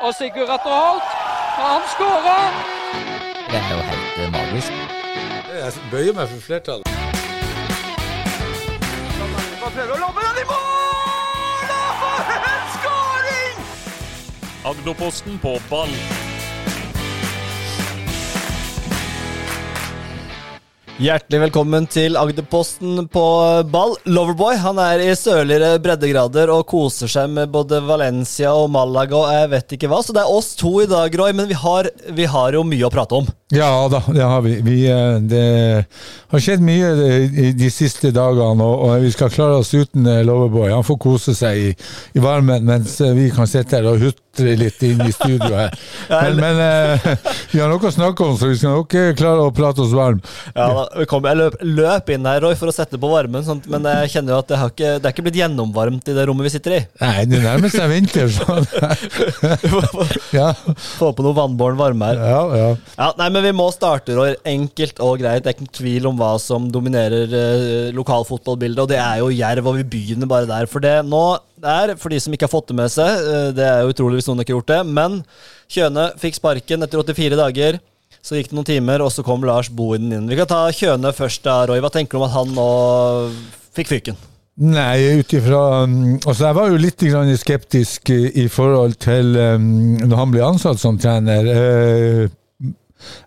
Og Sigurd Atter Holt, han skårer! Det er jo helt eh, magisk. Jeg bøyer meg for flertallet. Prøver å lobbe den i mål! Og for en skåring! Agderposten på ball. Hjertelig velkommen til Agderposten på ball. Loverboy han er i sørligere breddegrader og koser seg med både Valencia og Malaga og jeg vet ikke hva. Så det er oss to i dag, Roy, men vi har, vi har jo mye å prate om. Ja da, det har vi. vi eh, det har skjedd mye de, de siste dagene, og, og, vi skal klare oss uten eh, Loverboy. Han får kose seg i, i varmen, mens eh, vi kan sitte her og hutre litt inn i studio her. Men, men eh, vi har noe å snakke om, så vi skal nok klare å prate oss varm. Ja, da, kom, jeg løp, løp, inn her Roy, for å sette på varmen, sånt, men jeg kjenner jo at det, ikke, det er ikke blitt gjennomvarmt i det rommet vi sitter i. Nei, det nærmer seg vinter. Sånn. ja. Få på noe vannbåren varme her. Ja, ja. ja, nei, men vi må starte, Roy. Enkelt og greit. Det er ikke tvil om hva som dominerer uh, lokalfotballbildet, og det er jo Jerv, og vi begynner bare der. For det nå er, for de som ikke har fått det med seg, uh, det er utrolig hvis noen ikke har gjort det, men Kjøne fikk sparken etter 84 dager. Så gikk det noen timer, og så kom Lars Bohinen inn. Vi kan ta Kjøne først. da, Roy. Hva tenker du om at han nå fikk fyken? Nei, ut ifra um, Altså, jeg var jo litt skeptisk i forhold til um, når han ble ansatt som trener. Uh,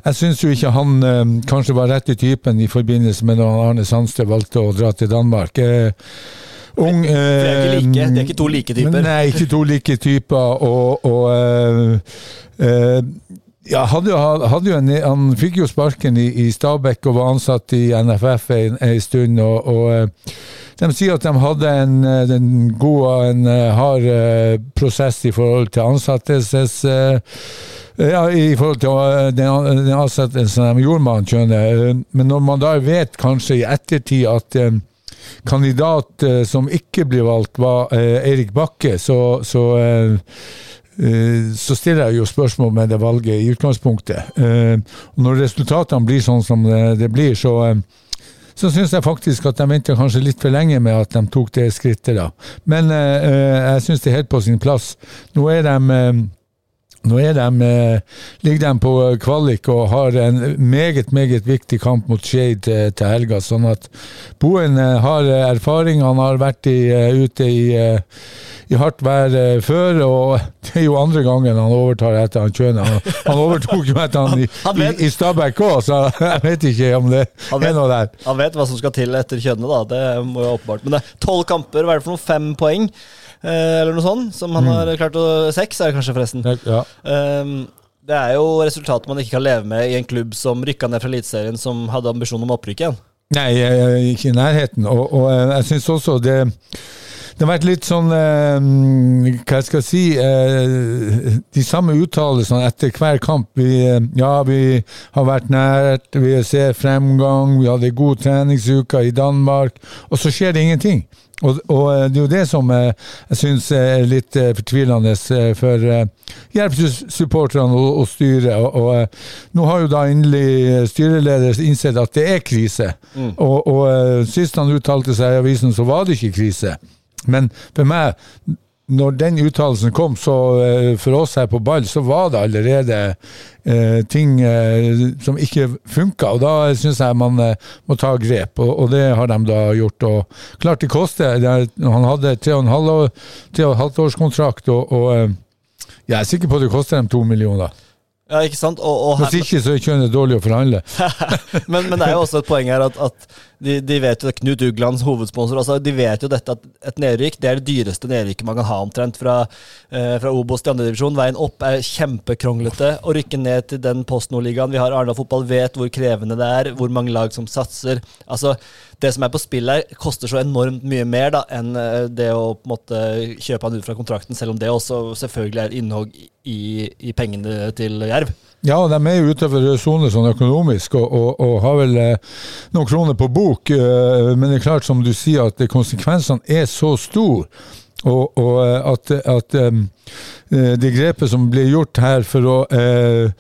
jeg syns jo ikke han um, kanskje var rett i typen i forbindelse med når Arne Sandstø valgte å dra til Danmark. Ung eh, det, er ikke like, det er ikke to like typer? Nei, ikke to like typer. Og, og ja, hadde, hadde jo en, Han fikk jo sparken i, i Stabæk og var ansatt i NFF en, en stund. og, og eh, de sier at de hadde en, eh, en god og en eh, hard prosess i forhold til ansettelses... Ja, i forhold til den, ansettelsen de gjorde med han Kjøne. Men når man da vet kanskje i ettertid at kandidat som ikke blir valgt, var Eirik Bakke, så, så Eh, så stiller jeg jo spørsmål med det valget i utgangspunktet. Eh, når resultatene blir sånn som det blir, så, eh, så syns jeg faktisk at de venter kanskje litt for lenge med at de tok det skrittet. da. Men jeg syns det er helt på sin plass. Nå er de nå de, ligger de på kvalik og har en meget meget viktig kamp mot Skeid til, til, helga. sånn at Boen har erfaring. Han har vært i, ute i i hardt vær eh, før, og det er jo andre gangen han overtar etter han Kjøne. Han, han overtok jo etter han i, i, i Stabæk òg, så jeg vet ikke om det er noe der. Han vet hva som skal til etter Kjøne, da. Det må jo åpenbart. Men det er tolv kamper, hva er det for noe? Fem poeng? Eh, eller noe sånt, som han mm. har klart å Seks er det kanskje, forresten. Ja. Um, det er jo resultatet man ikke kan leve med i en klubb som rykka ned fra Eliteserien, som hadde ambisjon om opprykk igjen. Nei, ikke i nærheten. Og, og jeg syns også det det har vært litt sånn eh, Hva jeg skal si eh, De samme uttalelsene etter hver kamp. Vi, eh, ja, vi har vært nært, vi ser fremgang, vi hadde god treningsuke i Danmark, og så skjer det ingenting. Og, og, eh, det er jo det som eh, jeg syns er litt fortvilende for Jerv-supporterne og, og styret. Og, og, nå har jo da endelig styreleder innsett at det er krise. Mm. Og, og sist han uttalte seg i avisen, så var det ikke krise. Men for meg, når den uttalelsen kom, så uh, for oss her på ball, så var det allerede eh, ting eh, som ikke funka. Og da syns jeg man må ta grep, og, og, det har de da gjort. Og klart det koster. Han hadde tre og, halv, tre og et halvt års kontrakt, og, og jeg er sikker på at det koster dem to millioner. Ja, ikke sant? Og, og Hvis ikke, så er det dårlig å forhandle. men, men, det er jo også et poeng her at, at de, de, vet jo Knut Uglands hovedsponsor altså, de vet jo dette at et nedrykk det er det dyreste nedrykket man kan ha omtrent fra, eh, fra Obos til andredivisjon. Veien opp er kjempekronglete. Å rykke ned til den postnordligaen vi har, Arendal fotball, vet hvor krevende det er, hvor mange lag som satser. Altså, det som er på spill her, koster så enormt mye mer da, enn eh, det å på en måte kjøpe han ut fra kontrakten, selv om det også selvfølgelig er innhogg i, i pengene til Jerv. Ja, de er jo utenfor sone sånn økonomisk og, og, og, har vel eh, noen kroner på bok. Eh, men det er klart, som du sier, at konsekvensene er så store. Og, og eh, at, at um, det grepet som blir gjort her for å eh,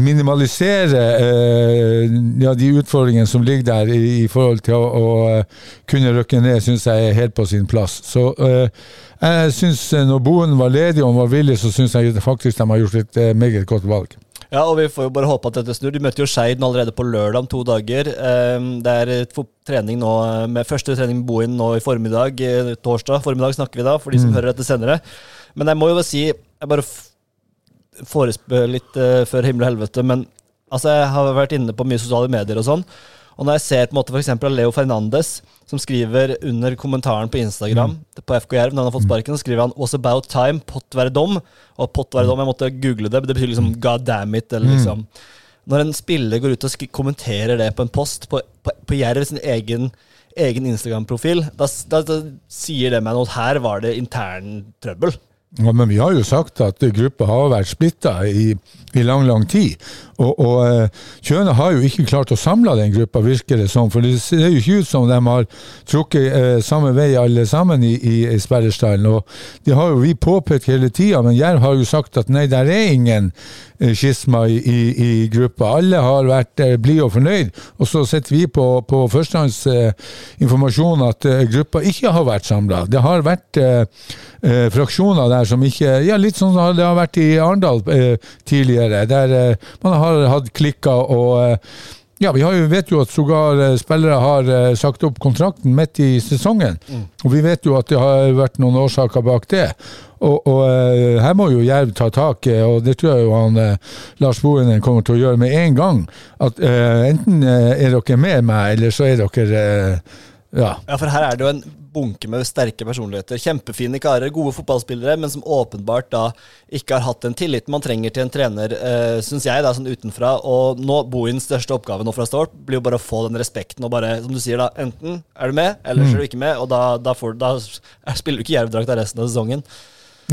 minimalisere eh, ja, de utfordringene som ligger der i, i forhold til å, å kunne rykke ned, syns jeg er helt på sin plass. Så eh, jeg syns når Boen var ledig og var villig, så syns jeg faktisk de har gjort et meget godt valg. Ja, og vi får jo bare håpe at dette snur. De møter jo Skeid allerede på lørdag om to dager. Ehm, det er trening nå, med første trening med Bohin nå i formiddag, eh, torsdag formiddag snakker vi da, for de som mm. hører dette senere. Men jeg må jo bare si, jeg bare forespør litt før himmel og helvete, men altså, jeg har vært inne på mye sosiale medier og sånn. Og når jeg ser på en måte f.eks. Leo Fernandes, som skriver under kommentaren på Instagram mm. på FK Jerv når han har fått mm. sparken, så skriver han 'Was about time, pott være dom'. Og pott være dom, jeg måtte google det, men det betyr liksom 'god damn it', eller mm. liksom Når en spiller går ut og kommenterer det på en post på, på, på Jerv sin egen, egen Instagram-profil, da, da, da, sier det meg noe her var det intern trøbbel. Ja, men vi har jo sagt at gruppa har vært splitta i, i, lang, lang tid. Og, og uh, Kjøne har jo ikke klart å samle den gruppa, virker det som. For det ser jo ikke ut som de har trukket uh, samme vei alle sammen i, i, i Sperresdalen. Og det har jo vi påpekt hele tida, men Jerv har jo sagt at nei, der er ingen uh, skisma i, i, gruppa. Alle har vært uh, blide og fornøyd. Og så sitter vi på, på førstehåndsinformasjon at gruppa ikke har vært samla. Det har vært fraksjoner der som ikke Ja, litt sånn det har vært i Arendal eh, tidligere, der eh, man har hatt klikker og eh, ja, vi jo, vet jo at sågar eh, spillere har eh, sagt opp kontrakten midt i sesongen. Mm. Og vi vet jo at det har vært noen årsaker bak det. Og, og uh, her må jo Jerv ta tak, og det tror jeg jo han uh, Lars Bohinen kommer til å gjøre med en gang. At uh, enten er dere med meg, eller så er dere ja. ja, for her er det jo en bunke med sterke personligheter. Kjempefine karer, gode fotballspillere, men som åpenbart da ikke har hatt den tilliten man trenger til en trener, uh, syns jeg, da, sånn utenfra. Og nå, Bohins største oppgave nå fra start blir jo bare å få den respekten og bare, som du sier, da, enten er du med, eller så er du mm. ikke med, og da, da, får, da spiller du ikke jervdrakt av resten av sesongen.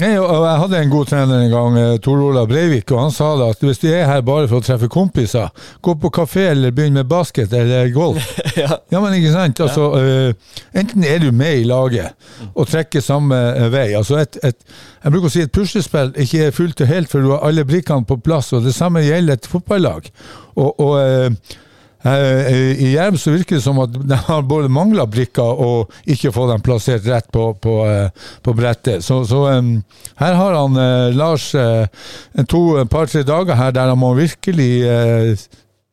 Nei, og Jeg hadde en god trener en gang, eh, Tor Olav Breivik, og han sa da at hvis du er her bare for å treffe kompiser, gå på kafé eller begynn med basket eller golf. ja. ja. men ikke sant? Altså, uh, enten er du med i laget og trekker samme uh, vei. Altså et, et, jeg bruker å si et puslespill ikke er fullt og helt før du har alle brikkene på plass, og det samme gjelder et fotballag. Og, og uh, Eh, I Jerv så virker det som at de har både mangla brikker og ikke fått dem plassert rett på, på, eh, på brettet. Så, så um, her har han uh, Lars uh, to par-tre dager her der han må virkelig uh,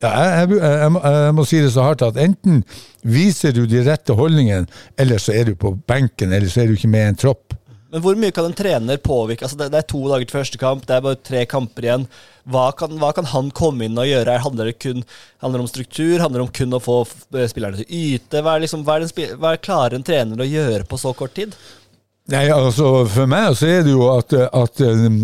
ja, jeg, jeg, jeg, må si det så hardt at enten viser du de rette holdningene, eller så er du på benken, eller så er du ikke med i en tropp. Men hvor mye kan en trener påvirke? Altså det, det, er to dager til første kamp, det er bare tre kamper igjen. Hva kan, hva kan han komme inn og gjøre? Handler det kun handler om struktur? Handler det om kun å få spillerne til å yte? Hva er, liksom, hva er, den, hva er klarer en trener å gjøre på så kort tid? Nei, altså For meg så er det jo at, at um,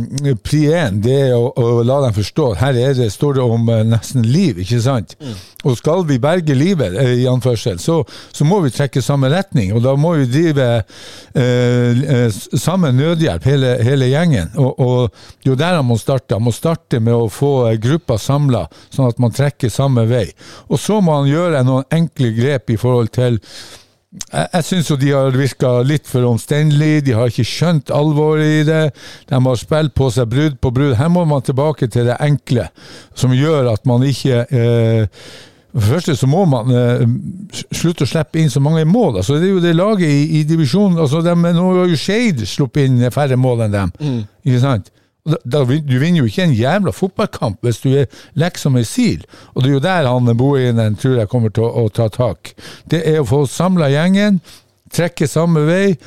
pri én det er å, å, la dem forstå her det, står det om uh, nesten liv, ikke sant? Mm. Og skal vi berge livet, uh, i anførsel, så, så, må vi trekke samme retning. Og da må vi drive eh, samme nødhjelp, hele, hele gjengen. Og, og det er jo der han må starte. Han må starte med å få gruppa samla, sånn at man trekker samme vei. Og så må han gjøre noen enkle grep i forhold til jeg, jeg syns de har virka litt for omstendelige, de har ikke skjønt alvoret i det. De har spilt på seg brudd på brudd. Her må man tilbake til det enkle, som gjør at man ikke eh, for det første så må man eh, slutte å slippe inn så mange mål. Altså, det er jo det laget i, i divisjonen altså, Nå har jo Skeid sluppet inn færre mål enn dem. Mm. Ikke sant? Da, du vinner jo ikke en jævla fotballkamp hvis du er lekk som ei sil. Og det er jo der han Bohinen tror jeg kommer til å, å, ta tak. Det er å få samla gjengen, trekke samme vei,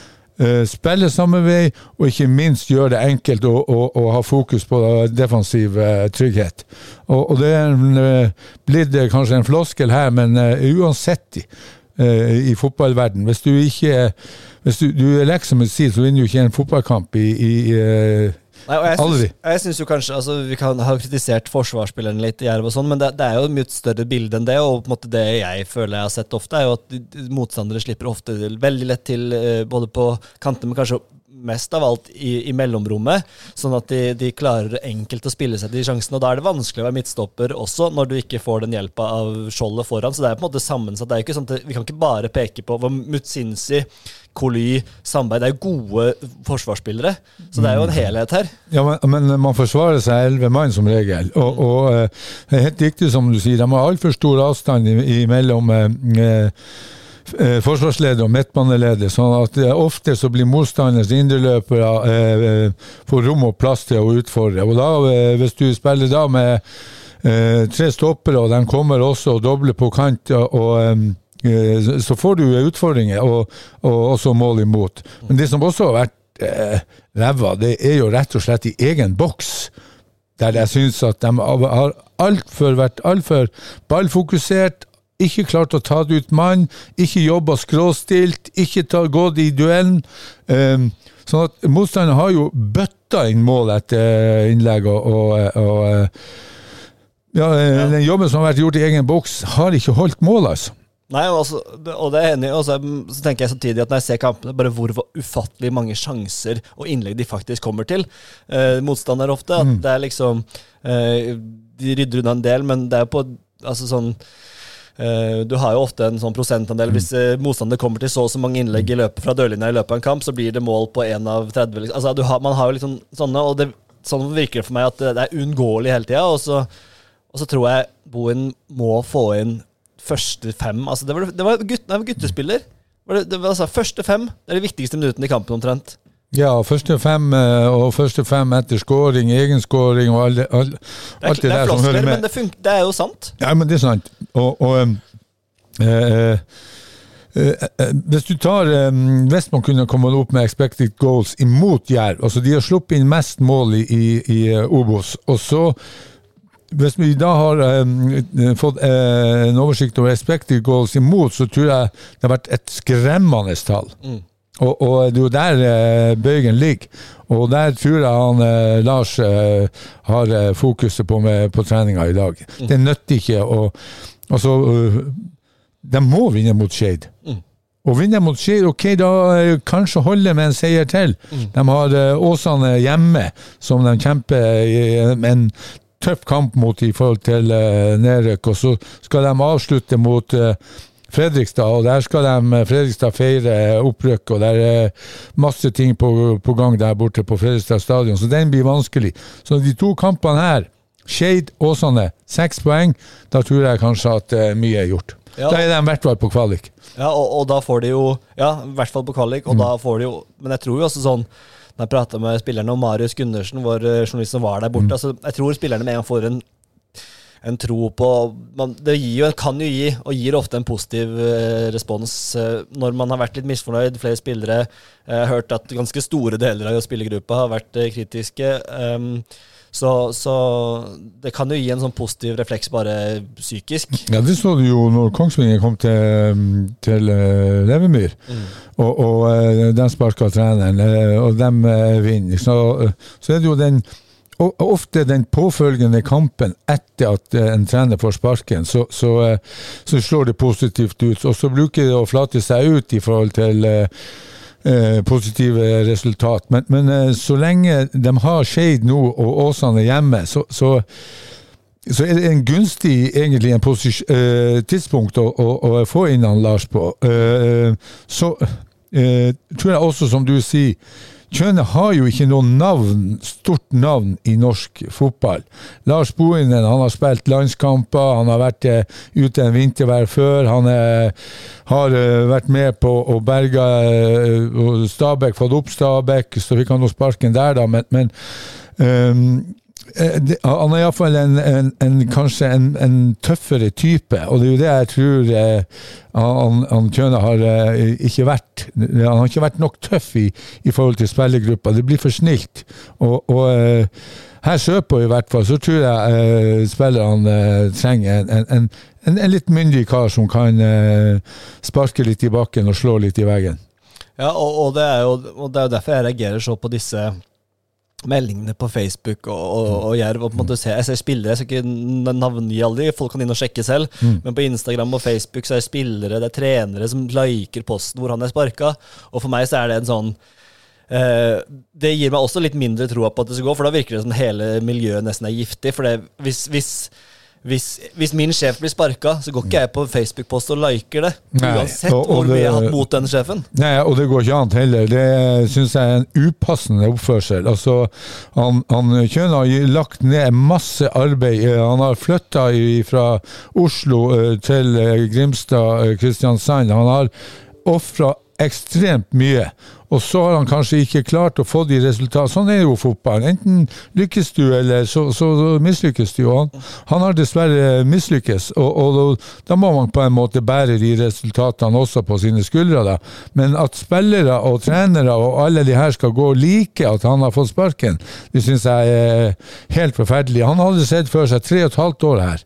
uh, spille samme vei, og ikke minst gjøre det enkelt å, å, å ha fokus på defensiv uh, trygghet. Og, og, det er blitt kanskje en floskel her, men uansett i fotballverden Hvis du ikke hvis du, du er lekk som en sil, så vinner du ikke en fotballkamp i, i Nei, og jeg syns, jeg syns jo kanskje altså, Vi kan ha kritisert forsvarsspillerne litt i Jerv, og sånn, men det, det, er jo et mye større bilde enn det. Og på en måte det jeg føler jeg har sett ofte, er jo at motstandere slipper ofte veldig lett til eh, både på kantene, men kanskje mest av alt i, i mellomrommet, sånn at de, de, klarer enkelt å spille seg til sjansene. Og da er det vanskelig å være midtstopper også, når du ikke får den hjelpa av skjoldet foran. Så det er på en måte sammensatt. Det er ikke sånn at Vi kan ikke bare peke på Mutsinsi Koly, Sandberg Det er jo gode forsvarsspillere. Så det er jo en helhet her. Ja, men, men man forsvarer seg elleve mann som regel. Og, Mm. og eh, det er helt riktig som du sier, de har altfor stor avstand imellom mellom eh, eh, forsvarsleder og midtbaneleder, sånn at eh, ofte så blir motstanders indreløpere eh, eh, får rom og plass til å utfordre. Og da, eh, hvis du spiller da med eh, tre stoppere, og de kommer også og dobler på kant, og, eh, så får du utfordringer, og, og også mål imot. Men det som også har vært eh, ræva, det er jo rett og slett i egen boks. Der jeg syns at de har altfor vært altfor ballfokusert, ikke klart å ta ut mann, ikke jobba skråstilt, ikke ta, gått i duellen. Um, sånn at motstanderen har jo bøtta inn mål etter innlegg, og, og, og eh, ja, eh, den jobben som har vært gjort i egen boks, har ikke holdt mål, altså. Nei, og, altså, det- og det er enig. Og så, så tenker jeg samtidig at når jeg ser kampene, bare hvor ufattelig mange sjanser og innlegg de faktisk kommer til. Eh, motstander ofte. At det er liksom eh, De rydder unna en del, men det er på Altså sånn du har jo ofte en sånn prosentandel. Hvis eh, motstander kommer til så og så mange innlegg i løpet fra dørlinja i løpet av en kamp, så blir det mål på én av 30. liksom. Altså, har, man har jo liksom sånne, og det, sånn virker det for meg at det, er uunngåelig hele tida. Og, og så tror jeg Bohin må få inn første fem. Altså, det var, det var, gutt, nei, guttespiller. Det det var altså, første fem det er de viktigste minuttene i kampen, omtrent. Ja, første fem eh, og første fem etter scoring, egen scoring og alle, alle, alt det det er der som hører hører men med. det, funker, det er jo sant. Ja, men det er sant. Og, og um, eh, eh, eh, hvis du tar um, Hvis man kunne komme opp med expected goals imot Jerv altså De har sluppet inn mest mål i, i, i eh, Obos. Og så hvis vi da har um, fått eh, en oversikt over expected goals imot, så tror jeg det har vært et skremmende tall. Og, og det er jo der eh, bøygen ligger. Og der tror jeg han eh, Lars eh, har fokuset på, med, på treninga i dag. Det nytter ikke å Altså, de må vinne mot Skeid. Og vinne mot Skeid, ok, da kanskje holde med en seier til. De har Åsane hjemme, som de kjemper i en tøff kamp mot i forhold til uh, nedrykk. Og så skal de avslutte mot eh, Fredrikstad, og der skal de Fredrikstad feire opprykk, og det er masse ting på, på gang der borte på Fredrikstad stadion, så den blir vanskelig. Så de to kampene her, Skeid, Åsane, seks poeng, da tror jeg kanskje at eh, mye er gjort. Ja. Da er de i hvert fall på kvalik. Ja, og, og da får de jo Ja, i hvert fall på kvalik, og da får de jo Men jeg tror jo også sånn Når jeg prata med spillerne om Marius Gundersen, vår eh, journalist som var der borte altså, Jeg tror spillerne med en gang får en en tro på man, Det jo, kan jo gi, og gir ofte en positiv eh, respons eh, når man har vært litt misfornøyd. Flere spillere. Jeg har hørt at ganske store deler av spillergruppa har vært eh, kritiske. Um, så, så det kan jo gi en sånn positiv refleks bare psykisk. Ja, det så du jo når Kongsvinger kom til, til eh, Levemyr, og, og eh, de sparka treneren, eh, og de eh, vinner. Så, eh, så er det jo den og ofte den påfølgende kampen etter at eh, en trener får sparken, så, så, eh, så slår det positivt ut. Og så bruker det å flate seg ut i forhold til eh, positive resultat. Men, men så lenge de har Skeid nå og Åsane hjemme, så, så så er det en gunstig egentlig en eh, tidspunkt å, å, å få inn han Lars på. Så tror jeg også, som du sier, Kjøne har jo ikke noe navn, stort navn i norsk fotball. Lars Bohinen han har spilt landskamper, han har vært eh, ute en vintervær før. Han eh, har eh, vært med på å berge Stabæk, fått opp Stabæk, så fikk han nå sparken der, da. Men, men det, han er iallfall en, en, en, kanskje en, en tøffere type, og det er jo det jeg tror eh, han, han Kjøne har eh, ikke vært. Han har ikke vært nok tøff i, i forhold til spillergruppa. Det blir for snilt. Og, og eh, her sørpå i hvert fall, så tror jeg eh, spillerne eh, trenger en, litt myndig kar som kan eh, sparke litt i bakken og slå litt i veggen. Ja, og, og, det jo, og det er jo derfor jeg reagerer så på disse meldingene på Facebook og, og, og Jerv. Og på en måte ser, jeg ser spillere, jeg skal ikke navngi alle de, folk kan inn og sjekke selv. Men på Instagram og Facebook så er det spillere, det er trenere som liker posten hvor han er sparka. Og for meg så er det en sånn eh, Det gir meg også litt mindre troa på at det skal gå, for da virker det som hele miljøet nesten er giftig. For det, hvis, hvis hvis, hvis min sjef blir sparka, så går ikke jeg på Facebook-post og liker det. Nei, Uansett og- og hvor mye jeg har hatt mot den sjefen. Nei, og det går ikke annet heller. Det syns jeg er en upassende oppførsel. Altså, han, han Kjøn har lagt ned masse arbeid. Han har flytta fra Oslo eh, til eh, Grimstad, eh, Kristiansand. Han har ofra ekstremt mye. Og så har han kanskje ikke klart å få de resultatene. Sånn er jo fotballen. Enten lykkes du, eller så, så mislykkes du. Og han, han har dessverre mislykkes, og, og da må man på en måte bære de resultatene også på sine skuldre. Da. Men at spillere og trenere og alle de her skal gå like at han har fått sparken, det syns jeg er helt forferdelig. Han hadde sett for seg tre og et halvt år her.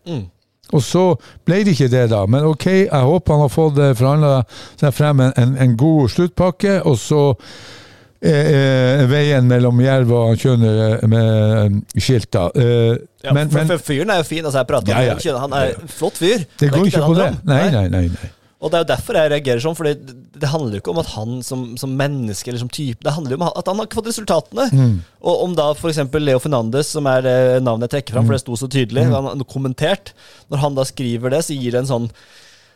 Og så ble det ikke det, da. Men ok, jeg håper han har fått forhandla seg frem en, en, en god sluttpakke, og så er, er veien mellom Jerv og Kjønner eh, med skilt, da. Eh, Ja, men, for, men for fyren er jo fin. Altså, jeg prater Ja, ja. om Han er en flott fyr. det går er ikke på det. Nei, nei, nei. nei. Og det er jo derfor jeg reagerer sånn, for det, det handler jo ikke om at han som, som menneske eller som type Det handler jo om at han har ikke fått resultatene. Mm. Og om da f.eks. Leo Fernandes, som er det navnet jeg trekker fram, Mm. for det sto så tydelig, han har kommentert Når han da skriver det, så gir det en sånn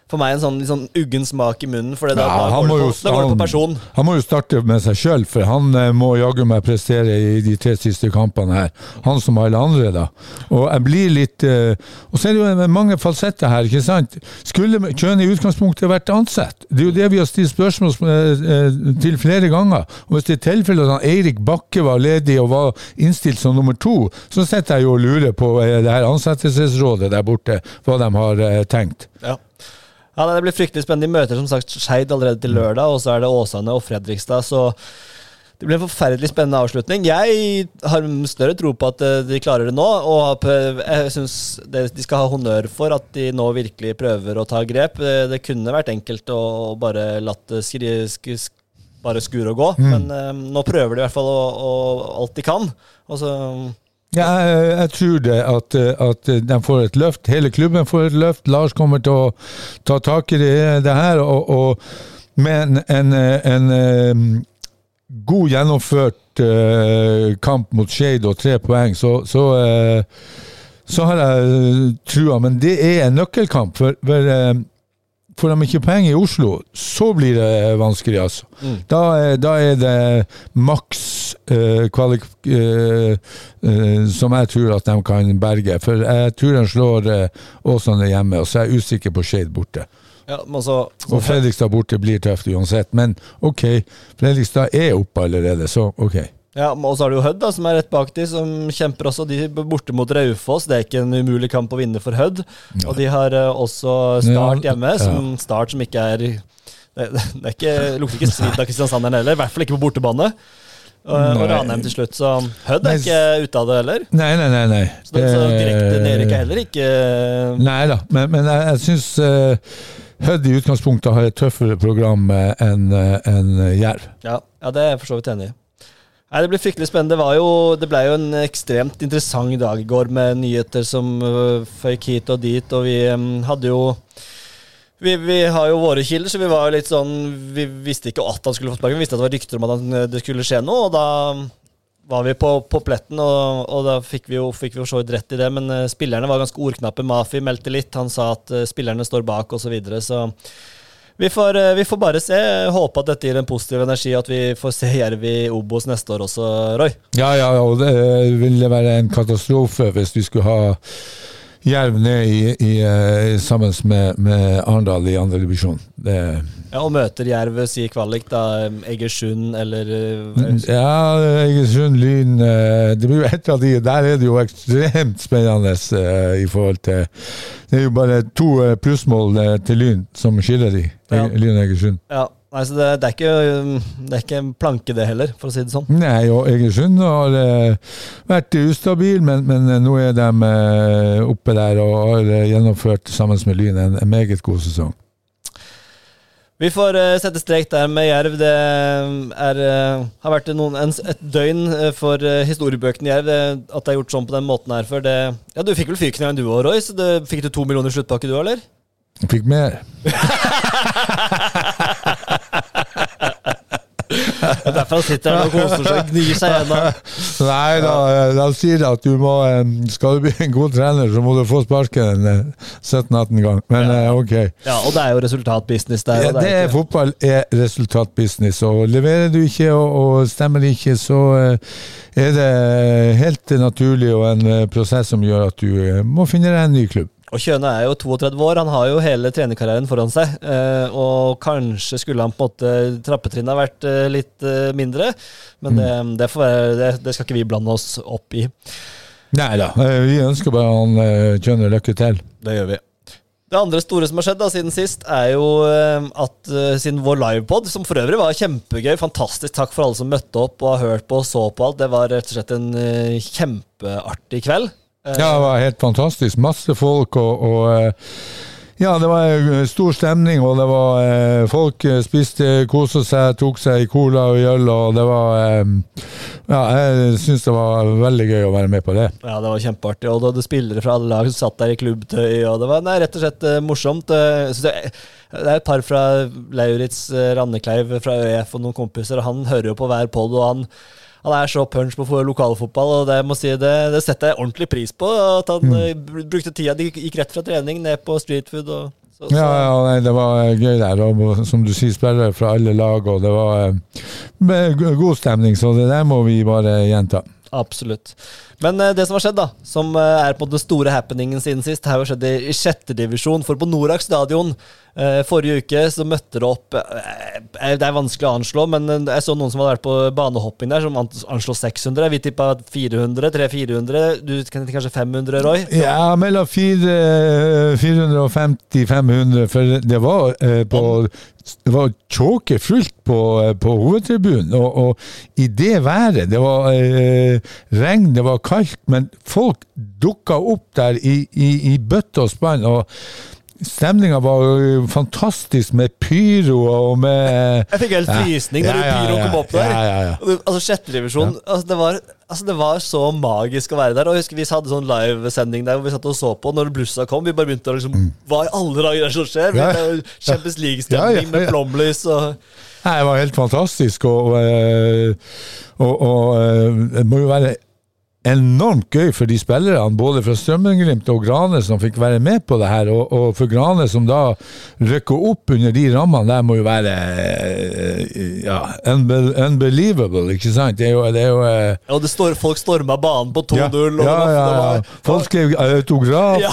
for meg en sånn, sånn uggen smak i munnen, for det da, Ja, da, han går på, da går det på han- person. Han må jo starte med seg sjøl, for han eh, må jaggu meg prestere i de tre siste kampene her. Han som alle andre, da. Og jeg blir litt eh, Og så er det jo mange falsetter her, ikke sant. Skulle Kjøne i utgangspunktet vært ansatt? Det er jo det vi har stilt spørsmål eh, eh, til flere ganger. Og hvis det er tilfellet at han Eirik Bakke var ledig og var innstilt som nummer to, så sitter jeg jo og lurer på eh, det her ansettelsesrådet der borte, hva de har eh, tenkt. Ja. Ja, Det blir fryktelig spennende. De møter som sagt Skeid allerede til lørdag, og så er det Åsane og Fredrikstad. Så det blir en forferdelig spennende avslutning. Jeg har større tro på at eh, de klarer det nå, og jeg syns de skal ha honnør for at de nå virkelig prøver å ta grep. Eh, Det kunne vært enkelt å bare latt det skri, sk, sk, bare skure og gå, men eh, nå prøver de i hvert fall å, å, alt de kan. Og så Ja, jeg, jeg tror det at, eh, at de får et løft. Hele klubben får et løft. Lars kommer til å ta tak i det, det her. Og, og med en, en, en, god gjennomført eh, kamp mot Skeid og tre poeng, så, så, eh, så har jeg trua. Men det er en nøkkelkamp. For, for eh, Får de ikke penger i Oslo, så blir det vanskelig, altså. Da, er- da er det maks uh, kvalik... Uh, uh, som jeg tror at de kan berge. For jeg tror de slår Åsane hjemme, og så er jeg usikker på Skeid borte. ja, men så, Og Fredrikstad borte blir tøft uansett, men ok, Fredrikstad er oppe allerede, så ok. Ja, og så har du jo Hødd, da, som er rett bak de, som kjemper også. De borte mot Raufoss. Det er ikke en umulig kamp å vinne for Hødd. Og de har eh, også Start hjemme, som Start som ikke er Det, det er ikke, lukter ikke svidd av Kristiansand heller, i hvert fall ikke på bortebane. Og, Ranheim til slutt, så Hødd er ikke ute av det heller. Nei, nei, nei. nei. Så, det, så direkte nedrykk er heller ikke Nei da, men, men jeg, jeg syns uh, Hødd i utgangspunktet har et tøffere program eh, enn en Jerv. Ja, ja, det er jeg for så vidt enig i. Nei, Det blir fryktelig spennende. Det, jo, det ble jo en ekstremt interessant dag i går med nyheter som øh, føyk hit og dit, og vi øhm, hadde jo vi, vi har jo våre kilder, så vi var jo litt sånn Vi visste ikke at han skulle få sparken, vi visste at det var rykter om at han, det skulle skje noe, og da var vi på, på pletten, og, og da fikk vi jo fikk vi så vidt rett i det. Men øh, spillerne var ganske ordknappe. Mafi meldte litt, han sa at øh, spillerne står bak, osv. Så, videre, så vi får, eh, vi får bare se. Håpe at dette gir en positiv energi, at vi får se Jerv i Obos neste år også, Roy. Ja, ja, og det ville være en katastrofe hvis vi skulle ha Jerv ned i, i, i, sammen med, med Arendal i andre divisjon. Det Ja, og møter Jerv, sier kvalik, da. Egersund eller eh, Ja, Egersund, Lyn eh, Det blir jo et av de Der er det jo ekstremt spennende eh, i forhold til Det er jo bare to eh, plussmål eh, til Lyn som skiller de. Ja. Lyn og Egersund. Ja, nei, så det, det, er ikke, um, det er ikke en planke, det heller, for å si det sånn. Nei, og Egersund har uh, vært ustabil, men, men uh, nå er de uh, oppe der og har eh, gjennomført sammen med Lyn en, en meget god sesong. Vi får sette strek der med Jerv. Det er, eh, har vært noen, en, et døgn for historiebøkene Jerv. Det, at det er gjort sånn på den måten her før. Det, ja, du fikk vel fyrkniven du òg, Roy? Så det, fikk du to millioner sluttpakke du eller? Jeg fikk mer. er derfor han sitter her og koser seg og gnir seg gjennom. Nei da, da sier at du må eh, Skal du bli en god trener, så må du få sparken en eh, 17-18 gang. Men ja. ok. Ja, og det er jo resultatbusiness der. Ja, det er ikke- fotball er resultatbusiness, og leverer du ikke og, og stemmer ikke, så eh, er det helt naturlig og en eh, prosess som gjør at du eh, må finne deg en ny klubb. Og Kjøne er jo 32 år, han har jo hele trenerkarrieren foran seg. eh, Og kanskje skulle han på en måte trappetrinnet ha vært eh, litt eh, mindre, men det, det, får være, det, det skal ikke vi blande oss opp i. Nei da, vi ønsker bare han Kjøne lykke til. Det gjør vi. Det andre store som har skjedd da siden sist, er jo at siden vår livepod, som for øvrig var kjempegøy, fantastisk takk for alle som møtte opp og har hørt på og så på alt, det var rett og slett en kjempeartig kveld. Ja, det var helt fantastisk. Masse folk og, og eh, Ja, det var eh, stor stemning, og det var eh, Folk spiste, kosa seg, tok seg i cola og øl, og det var Ja, jeg syns det var veldig gøy å være med på det. Ja, det var kjempeartig. Og du hadde spillere fra alle lag som satt der i klubbtøy, og det var nei, rett og slett morsomt. Det, er et par fra Lauritz Rannekleiv fra ØF og noen kompiser, og han hører jo på hver pod, og han, han er så punch på lokalfotball, og det, må si, det, det setter jeg ordentlig pris på. At han mm. brukte tida De gikk rett fra trening ned på streetfood. Og, så, så, Ja, ja nei, det var eh, gøy der. Og som du sier, spillere fra alle lag, og det var eh, med god stemning, så det der må vi bare gjenta. Absolutt. Men eh, det som har skjedd, da, som eh, er på den store happeningen siden sist, har jo skjedd i, sjette divisjon. For på Norak stadion eh, forrige uke så møtte det opp Det er vanskelig å anslå, men jeg så noen som hadde vært på banehopping der, som an- anslo 600. Vi tippa 400, 300-400. Du kan kanskje 500, Roy? Ja, mellom fire- 450-500, for det var på det var tjåke fullt på, på hovedtribunen, og, og i det været Det var regn, det var kaldt, men folk dukka opp der i, i, i bøtte og spann. og Stemninga var fantastisk med pyro og med Jeg fikk helt frysning når Ja, ja, pyro ja. kom opp der. Ja, ja, ja. Og det- Altså. Altså, det var, altså, det var så magisk å være der. Og jeg husker Vi hadde sånn livesending der hvor vi satt og så på når blussa kom. Vi bare begynte å liksom Hva i alle dager er det som skjer? Mm. Ja. Champions League-stemning Ja, ja, ja. med flomlys og Nei, det var helt fantastisk, og, og, og, og eh, det må jo være enormt gøy for de spillerne, både fra Strømmen-Glimt og Grane, som fikk være med på det her. Og, og for Grane, som da rykker opp under de rammene der, må jo være eh, ja, unbelievable, ikke sant? Det er jo, det er jo Ja, Og det står, folk storma banen på 2-0. ja, ja, ja, ja. Folk skrev autografer. Ja,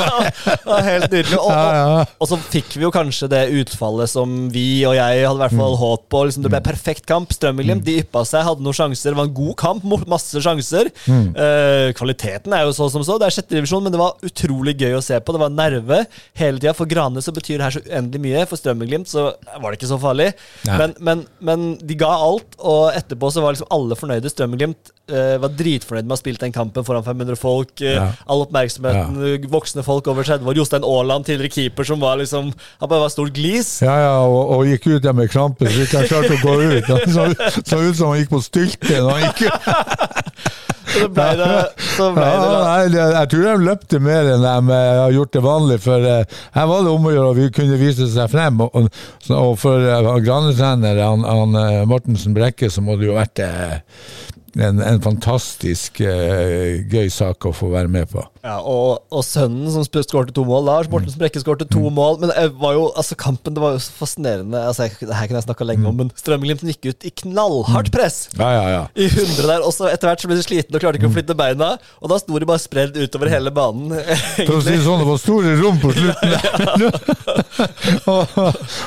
ja, helt nydelig. Og, Ja, ja. og, og så fikk vi jo kanskje det utfallet som vi og jeg hadde i hvert Mm. fall håp på. Liksom, det ble perfekt kamp. Strømmenglimt mm. de yppa seg, hadde noen sjanser. Det var en god kamp, masse sjanser. Mm. Uh, kvaliteten er jo så som så. Det er sjette divisjon, men det var utrolig gøy å se på. Det var nerve hele tida. For Grane så betyr det her så uendelig mye. For Strømmen-Glimt så var det ikke så farlig. Men, men, men de ga alt, og etterpå så var liksom alle fornøyde. Strømmen-Glimt eh, var dritfornøyd med å ha spilt den kampen foran 500 folk. eh, Ja. All oppmerksomheten, voksne folk over 30 år. Jostein Aaland, tidligere keeper, som var liksom Han bare var stort glis. Ja, ja, og, og gikk ut der med krampe, så ikke han klarte å gå ut. Han så, så ut som han gikk på stylte når han gikk. Så ble det, så ble Ja, det nei, jeg tror de løpte mer enn de eh, har gjort det vanlig, for eh, her var det om å gjøre vi kunne vise seg frem. Og, og, for uh, han, eh, Mortensen Brekke, så må det jo vært eh, en, en fantastisk eh, gøy sak å få være med på. Ja, og, og sønnen som skårte to mål. Lars Morten Brekke skårte to mål. Men det var jo, altså kampen det var jo så fascinerende. Altså, jeg, det her kunne jeg snakka lenge om, men Strømmen-Glimt gikk ut i knallhardt press. Ja, ja, ja. I 100 der, og så Etter hvert så ble de slitne og klarte ikke å flytte beina. Og da sto de bare spredd utover hele banen. For å si det sånn, det var store rom på slutten og,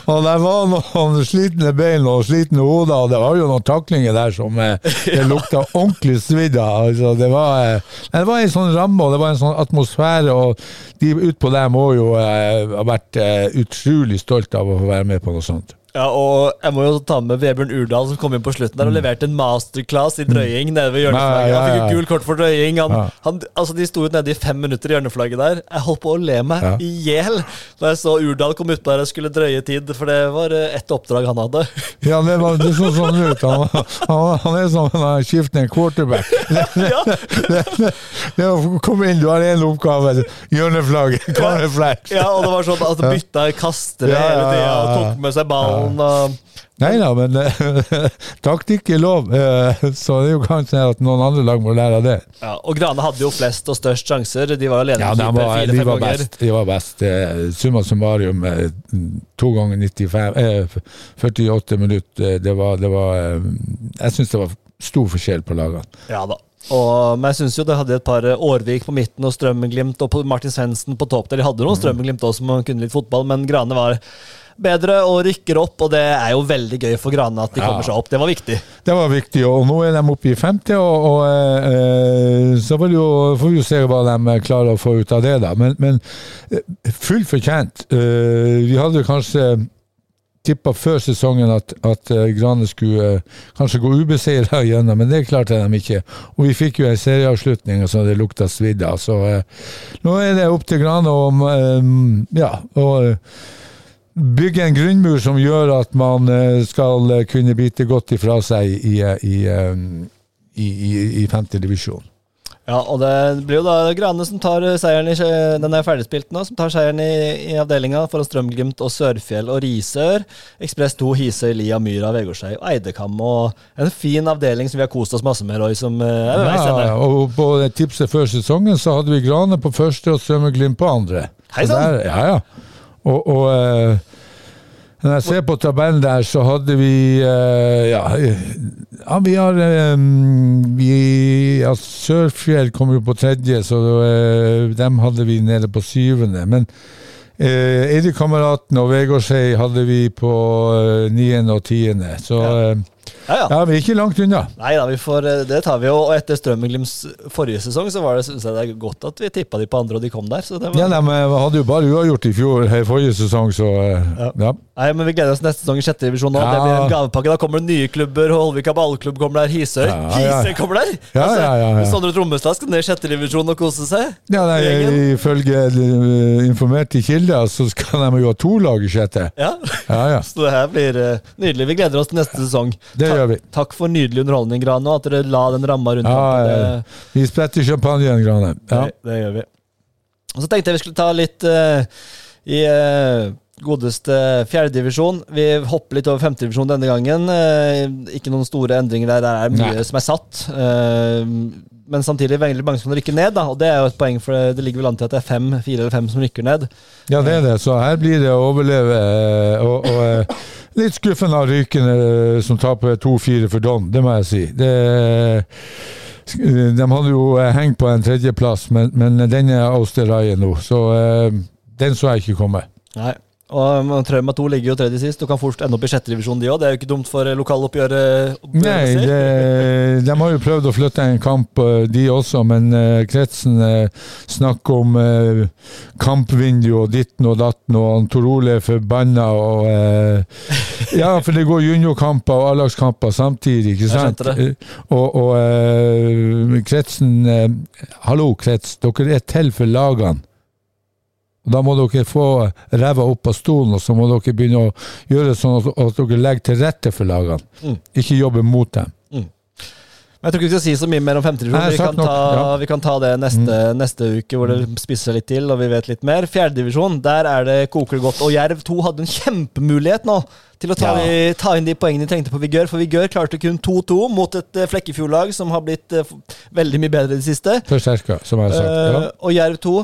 og der var noen slitne bein og slitne hoder, og det var jo noen taklinger der som eh, det lukta ordentlig svidd av. Altså, det, var, eh, det var en sånn ramme, og det var en sånn atmosfære, og de utpå der må jo eh, ha vært eh, utrolig stolt av å få være med på noe sånt. Ja, og jeg må jo ta med Vebjørn Urdal, som kom inn på slutten der og leverte en masterclass i drøying nede ved hjørneflagget. Mm. Ja, ja, Han fikk jo gul kort for drøying. Han, han, altså, de sto ut nede i fem minutter i hjørneflagget der. Jeg holdt på å le meg i hjel da jeg så Urdal komme utpå der og skulle drøye tid, for det var eh, ett oppdrag han hadde. Ja, det, var, det så sånn ut. Han, han, han er som en skiftende quarterback. ja, Det, det, det å komme inn, du har én oppgave. Hjørneflagget. Corner ja, og det var sånn at han bytta kastere hele tida og tok med seg ballen. Og, Nei da, men eh, taktikk er lov, eh, så det er jo kanskje at noen andre lag må lære av det. Ja, og Grane hadde jo flest og størst sjanser. De var jo ledende Ja, de var, de fire-fem var ganger. best. De var best. Summa summarum, to ganger 95 eh, 48 minutter. Det var, det var Jeg syns det var stor forskjell på lagene. Ja da. Og, men jeg syns jo det hadde et par Årvik på midten og Strømmenglimt og Martin Svendsen på topp der. De hadde Mm. noen Strømmenglimt også som kunne litt fotball, men Grane var bedre og rykker opp, og det er jo veldig gøy for Grane at de kommer seg opp. Det var viktig. Det var viktig, og nå er de oppe i femte, og, og eh, så jo, får vi jo se hva de klarer å få ut av det, da. Men, men eh, fullt fortjent. Eh, vi hadde kanskje tippa før sesongen at, at eh, Grane skulle eh, kanskje gå ubeseira gjennom, men det klarte de ikke. Og vi fikk jo en serieavslutning så det lukta svidd av. Så eh, nå er det opp til Grane om eh, ja, eh, bygge en grunnmur som gjør at man eh, skal eh, kunne bite godt ifra seg i, eh, i, i, i, i femte divisjon. Ja, og det blir jo da Grane som tar seieren i Den er ferdigspilt nå, som tar seieren i, i avdelinga foran Strømglimt og Sørfjell og Risør. Ekspress 2, Hisøy, Lia, Myra, Vegårshei og Eidekam. Og en fin avdeling som vi har kost oss masse med, Roy, som veis. Ja, og på tipset før sesongen så hadde vi Grane på første og Strømglimt på andre. Hei sann! Ja, ja. Og, og eh, når jeg ser på tabellen der, så hadde vi eh, Ja, ja vi har eh, vi, ja, Sørfjell kom jo på tredje, så dem hadde vi nede på syvende. Men eh, Eidkameraten og Vegårshei hadde vi på niende og tiende. Så Ja. Ja, ja. ja, vi er ikke langt unna. Nei da, vi får, eh, det tar vi jo. Og etter Strømmenglimts forrige sesong, så var det, synes jeg det er godt at vi tippa de på andre, og de kom der. Så det var, Ja, men eh, hadde jo bare uavgjort i fjor, her forrige sesong, så eh, Ja. ja. Nei, men Vi gleder oss neste sesong i sjette divisjon. Ja. Det blir en gavepakke. Da kommer det nye klubber. Holvika ballklubb kommer der. Hisøy Ja, ja. Hisøy kommer der! Ja, ja, ja, ja. Sondre Trommestad skal ned i sjette divisjon og kose seg. Ja, nei. Ifølge eh, informerte kilder så skal de jo ha to lag i sjette. Ja, Ja, ja. Så det her blir nydelig. Vi gleder oss til neste sesong. Det gjør vi. Takk for nydelig underholdning, Grane, og at dere la den ramma rundt. Ja, ja, ja. Vi spretter champagnen, Grane. Ja. Det, det gjør vi. Og så tenkte jeg vi skulle ta litt uh, i uh, godeste fjerdedivisjon. Vi hopper litt over femtedivisjon denne gangen. Uh, ikke noen store endringer der. Det er mye Nei. som er satt. Eh, men samtidig veldig mange som rykker ned, da. Og det er jo et poeng, for det ligger vel an til at det er fem, fire eller fem som rykker ned. ja, det er det. Så her blir det å overleve. eh, Og, og eh, litt skuffende av Rykene eh, som taper 2-4 for Don, det må jeg si. Det, de hadde jo hengt på en tredjeplass, men, men den er Austerreie nå, så den så jeg ikke komme. Nei. Og um, Trauma 2 ligger jo tredje sist, og kan fort ende opp i sjette divisjon, de òg. Det er jo ikke dumt for eh, lokaloppgjøret. Nei, det, de har jo prøvd å flytte en kamp, eh, de også, men eh, kretsen eh, snakker om eh, kampvindu og ditten og datten, og Tor Ole er forbanna og eh, Ja, for det går juniorkamper og A-lagskamper samtidig, ikke sant? Eh, Og, og eh, kretsen eh, Hallo, krets, dere er til for lagene. Og Da må dere få ræva opp av stolen, og så må dere begynne å gjøre sånn at, at dere legger til rette for lagene. Mm. Ikke jobbe mot dem. Men jeg tror ikke vi skal si så mye mer om femtedivisjon. Vi, kan ta- ja. Mm. vi kan ta det neste, neste uke, hvor det spisser litt til, og vi vet litt mer. Fjerdedivisjon, der er det koker godt. Og Jerv 2 hadde en kjempemulighet nå til å ta, Ja. ta inn de poengene de trengte på Vigør. For Vigør klarte kun 2-2 mot et eh, Flekkefjord-lag som har blitt eh, veldig mye bedre i det siste. Forsterka, som jeg har sagt. Eh, Ja. og Jerv 2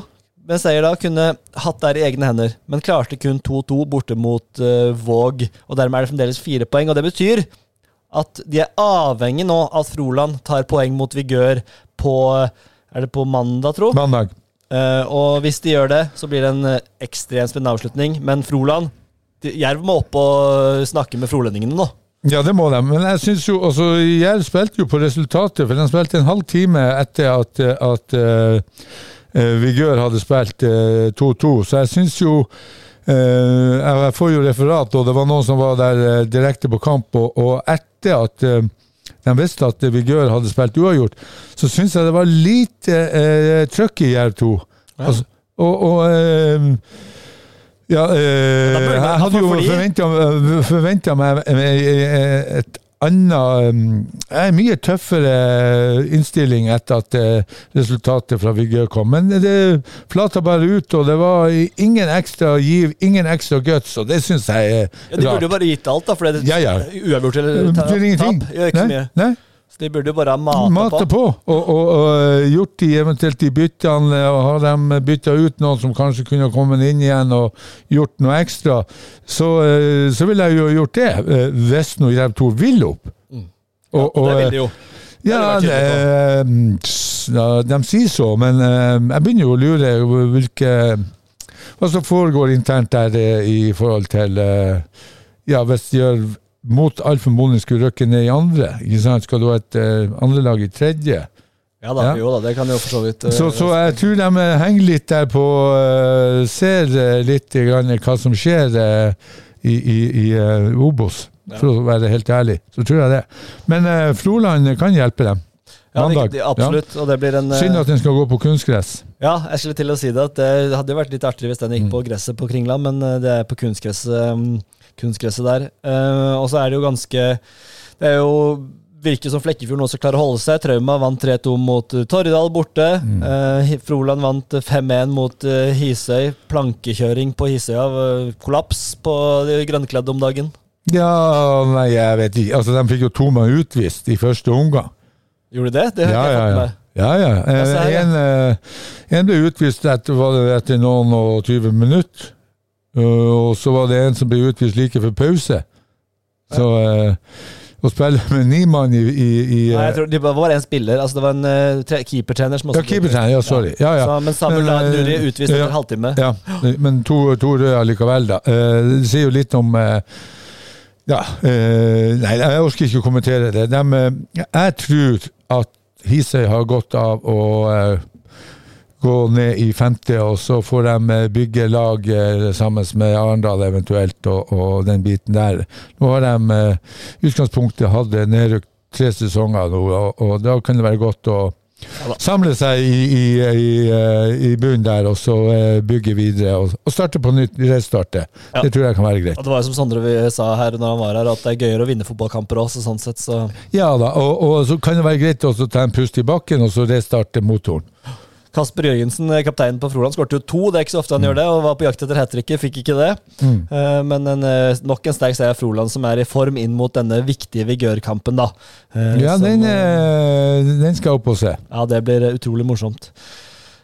med seier da kunne hatt der i egne hender, men klarte kun 2-2 borte mot uh, Våg. Og dermed er det fremdeles fire poeng. Og det betyr at de er avhengig nå av at Froland tar poeng mot Vigør på Er det på mandag, tro? Mandag. Uh, og hvis de gjør det, så blir det en eh, ekstremt spennende avslutning. Men Froland Jerv må opp og snakke med frolendingene nå. Ja, det må de. Men jeg syns jo altså, Jerv spilte jo på resultatet, for de spilte en halv time etter at, at uh, Vigør hadde spilt eh, 2-2. Så jeg syns jo eh, Jeg får jo referat, og det var noen som var der eh, direkte på kamp, og, etter at eh, de visste at Vigør hadde spilt uavgjort, så syns jeg det var lite trøkk i Jerv 2. Altså, og, og eh, ja, eh, man- jeg hadde jo forventa, meg eh, et annen um, Mye tøffere innstilling etter at uh, resultatet fra Vigør kom. Men det flata bare ut, og det var ingen ekstra giv, ingen ekstra guts, og det syns jeg er rart. Ja, de burde jo bare gitt alt, da, for det Ja, ja. uavgjort eller ta, Det er ingenting. tap gjør ikke så mye. nei. Så de burde jo bare ha mata Mate på. på, og, og, og gjort de eventuelt de byttene, og har de bytta ut noen som kanskje kunne kommet inn igjen og gjort noe ekstra, så, eh, så ville jeg jo gjort det, eh, hvis nå Jerv 2 vil opp. Ja, Og det vil eh, de jo. ja, Det det, de eh, sier så, men eh, jeg begynner jo å lure hvilke Hva som foregår internt der eh, i forhold til eh, Ja, hvis Jerv mot all formodning skulle røkke ned i andre, ikke sant? skal du ha et uh, andrelag i tredje? Ja da, Ja. jo da, det kan jo for så vidt uh, Så, så jeg tror de eh, henger litt der på uh, Ser eh, litt grann hva som skjer eh, i, i, i eh, Obos, for å være helt ærlig. Så tror jeg det. Men eh, Froland kan hjelpe dem. ja, mandag. Absolutt. Og det blir en eh, Synd at den skal gå på kunstgress. Ja, jeg skulle til å si det. At det hadde vært litt artigere hvis den Mm. gikk på gresset på Kringland, men eh, det er på kunstgresset, mm, kunstgresset der. Uh, og så er det jo ganske Det er jo virker som Flekkefjord nå klarer klare å holde seg. Trauma vant 3-2 mot eh, Torridal borte. Mm. Uh, Froland vant 5-1 mot uh, Hisøy. Plankekjøring på Hisøya. Uh, Kollaps på de grønnkledde om dagen. Ja, nei, jeg vet ikke. Altså, de fikk jo to mann utvist i første omgang. Gjorde de det? Det Ja, jeg ja, ja. Ja, ja. En, en ble utvist etter, var det etter noen og 20 minutter. Uh, og så var det en som ble utvist like før pause. Så eh, å spille med ni mann i, i, i Nei, jeg eh, tror Det var én spiller. Altså Det var en uh, tre- keepertrener som også Ja, keepertrener. Ja, sorry. Ja, ja. Så, men Samuel Men, eh, Nuri utvist etter ja. en halvtime. Ja, men to, to røde likevel, da. Eh, det sier jo litt om eh, Ja. eh, nei, jeg orker ikke å kommentere det. De, eh, jeg tror at Hisøy har godt av å eh, gå ned i femte, og så får de eh, bygge lag sammen med Arendal eventuelt, og, og den biten der. Nå har de eh, utgangspunktet hatt nedrykk tre sesonger nå, og, og da kan det være godt å samle seg i, i, i, eh, i bunnen der, og så bygge videre og, og starte på nytt. Restarte. Ja. Det tror jeg kan være greit. Og det var jo som Sondre vi sa her når han var her, at det er gøyere å vinne fotballkamper også, sånn sett, så Ja da, og, og så kan det være greit også å ta en pust i bakken, og så restarte motoren. Kasper Jørgensen, eh, kapteinen på Froland, skåret jo to. Det er ikke så ofte han gjør det, og var på jakt etter hat tricket, fikk ikke det. Mm. Eh, Men en, eh, nok en sterk seier av Froland, som er i form inn mot denne viktige vigørkampen, da. Ja, som, den, den skal opp og se. Ja, det blir utrolig morsomt.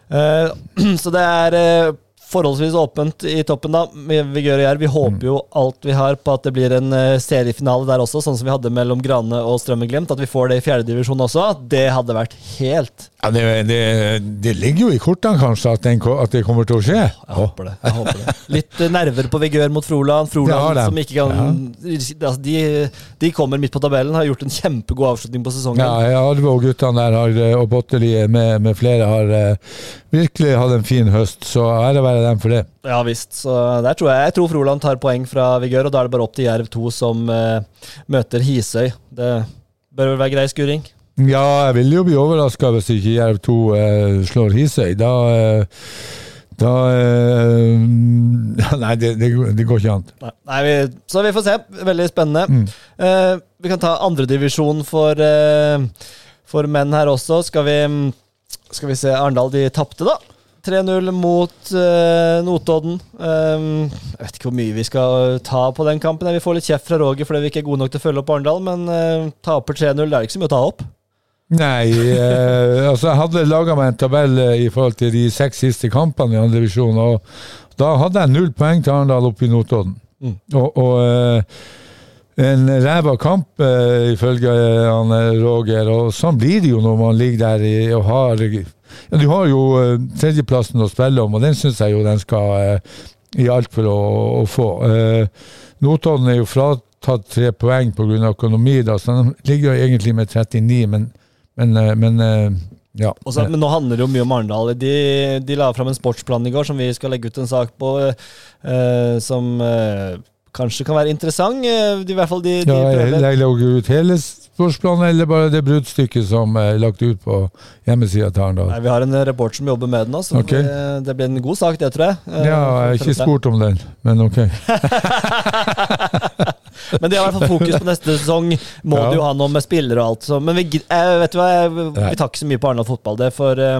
Så det er forholdsvis åpent i toppen, da. Vigør og Jerv. Vi håper jo alt vi har på at det blir en eh, seriefinale der også, sånn som vi hadde mellom Grane og Strømmen-Glimt. At vi får det i fjerdedivisjon også. Det hadde vært helt Ja, det, det, det ligger jo i kortene kanskje at, den, at det kommer til å skje. Jeg håper det. jeg håper det. Litt eh, nerver på Vigør mot Froland. Froland som ikke kan ja. de, de kommer midt på tabellen, har gjort en kjempegod avslutning på sesongen. Ja, Arve og guttene der har, eh, og Botteli med, med flere har virkelig hatt en fin høst, så ære være dem for det. Ja visst. Så der tror jeg, jeg tror Froland tar poeng fra Vigør, og da er det bare opp til Jerv 2 som eh, møter Hisøy. Det bør vel være grei skuring? Ja, jeg vil jo bli overraska hvis ikke Jerv 2 eh, slår Hisøy. Da eh, Da eh, Nei, det, det, det går ikke an. Nei, nei vi, så vi får se. Veldig spennende. Mm. Eh, vi kan ta andredivisjon for, eh, for menn her også. Skal vi, skal vi se Arendal, de tapte, da. 3-0 mot uh, Notodden. Um, jeg vet ikke hvor mye vi skal ta på den kampen. Vi får litt kjeft fra Roger fordi vi ikke er gode nok til å følge opp Arendal, men uh, taper 3-0, det er ikke så mye å ta opp. Nei, eh, altså jeg hadde laga meg en tabell eh, i forhold til de seks siste kampene i andre divisjon, og da hadde jeg null poeng til Arendal oppe i Notodden. Mm. Og, og eh, en ræva kamp, eh, ifølge han Roger, og sånn blir det jo når man ligger der i, og har ja, Du har jo eh, tredjeplassen å spille om, og den syns jeg jo den skal eh, i alt for å, å få. Eh, Notodden er jo fratatt tre poeng pga. økonomi, da, så de ligger jo egentlig med 39, men men, men ja. Også, men nå handler det jo mye om Arendal. De, de la fram en sportsplan i går som vi skal legge ut en sak på, eh, som eh, kanskje kan være interessant. Eh, de, I hvert fall de, de ja, jeg, jeg lager ut hele sportsplanen, eller bare det bruddstykket som er lagt ut på hjemmesida til Arendal? Vi har en reporter som jobber med den, også, så Ok. det, det blir en god sak, det, tror jeg. Eh, Ja, jeg har ikke spurt om den, men ok. Men de har i hvert fall fokus på neste sesong. Må Ja. du ha noe med spillere og alt. Så. Men vi, eh, vet du hva, vi tar ikke så mye på Arendal fotball. Det for eh,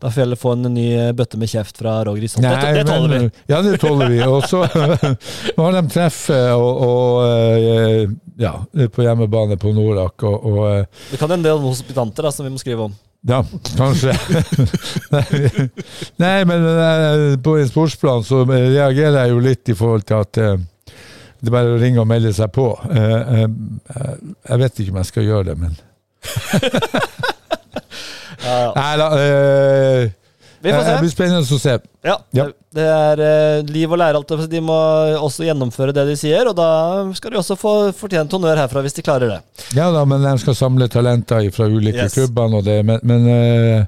Da får vi heller få en ny bøtte med kjeft fra Roger Isholt. Det, det tåler vi. Ja, det tåler vi. Og så har de treff eh, og, og eh, ja, på hjemmebane på Norak, og, og eh, Det kan være en del hospitanter da, som vi må skrive om. Ja, kanskje. Nei, men eh, på en sportsplan så reagerer jeg jo litt i forhold til at eh, det er bare å ringe og melde seg på. Eh, eh, Jeg vet ikke om jeg skal gjøre det, men. Nei da. Eh, Vi får Det blir spennende å se. Ja, Ja. Det er eh, liv og lære. alt. De må også gjennomføre det de sier, og da skal de også få fortjent honnør herfra hvis de klarer det. Ja da, men de skal samle talenter fra ulike Yes. klubber og det, men, men eh,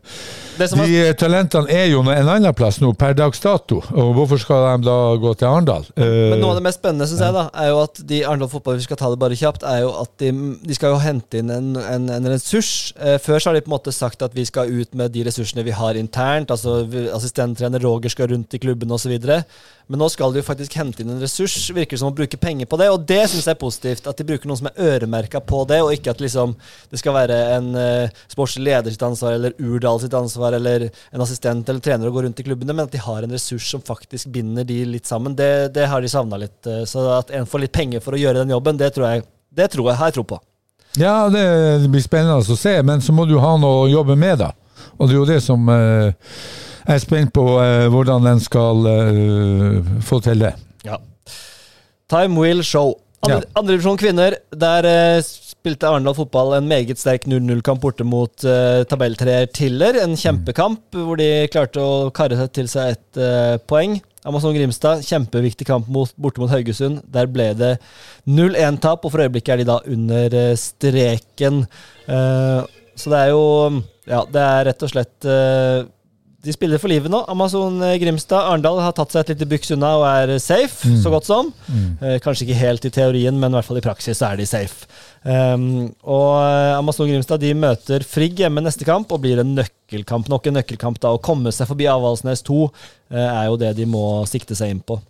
Det de talentene er jo en annen plass nå, per dags dato. Og hvorfor skal de da gå til Arendal? Eh, men noe av det mest spennende synes jeg da, er jo at de Arendal Fotball, vi skal ta det bare kjapt, er jo at de, de skal jo hente inn en, en, en ressurs. Eh, før så har de på en måte sagt at vi skal ut med de ressursene vi har internt. altså vi- Assistenttrener Roger skal rundt i klubben osv. Men nå skal de jo faktisk hente inn en ressurs. Virker som å bruke penger på det, og det syns jeg er positivt. At de bruker noen som er øremerka på det, og ikke at liksom det skal være en uh, sportslig leder sitt ansvar, eller Urdal sitt ansvar, eller en assistent eller trener å gå rundt i klubbene, men at de har en ressurs som faktisk binder de litt sammen. Det, det har de savna litt. Uh, så at en får litt penger for å gjøre den jobben, det tror jeg, det tror jeg, har jeg tro på. Ja, det blir spennende å se, men så må du ha noe å jobbe med, da. Og det er jo det som eh, Jeg er spent på eh, hvordan den skal eh, få til det. Ja. Time will show. Andre, Ja. kvinner, der eh, spilte Arendal fotball en meget sterk 0-0-kamp borte mot uh, tabelltreer Tiller. En kjempekamp hvor de klarte å karre seg til seg et eh, poeng. Amazon Grimstad, kjempeviktig kamp mot, borte mot Haugesund. Der ble det 0-1-tap, og for øyeblikket er de da under streken. Eh, så det er jo Ja, det er rett og slett eh, de spiller for livet nå. Amazon eh, Grimstad. Arendal har tatt seg et lite byks unna og er safe, så godt som. Eh, kanskje ikke helt i teorien, men i hvert fall i praksis er de safe. Um, og Amazon Grimstad de møter Frigg hjemme neste kamp og blir en nøkkelkamp. Nok en nøkkelkamp da. Å komme seg forbi Avaldsnes 2 eh, er jo det de må sikte seg inn på.